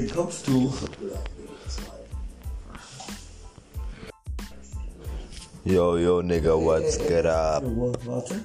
Wie kommst du? Yo, yo, nigga, what's get up? Warte.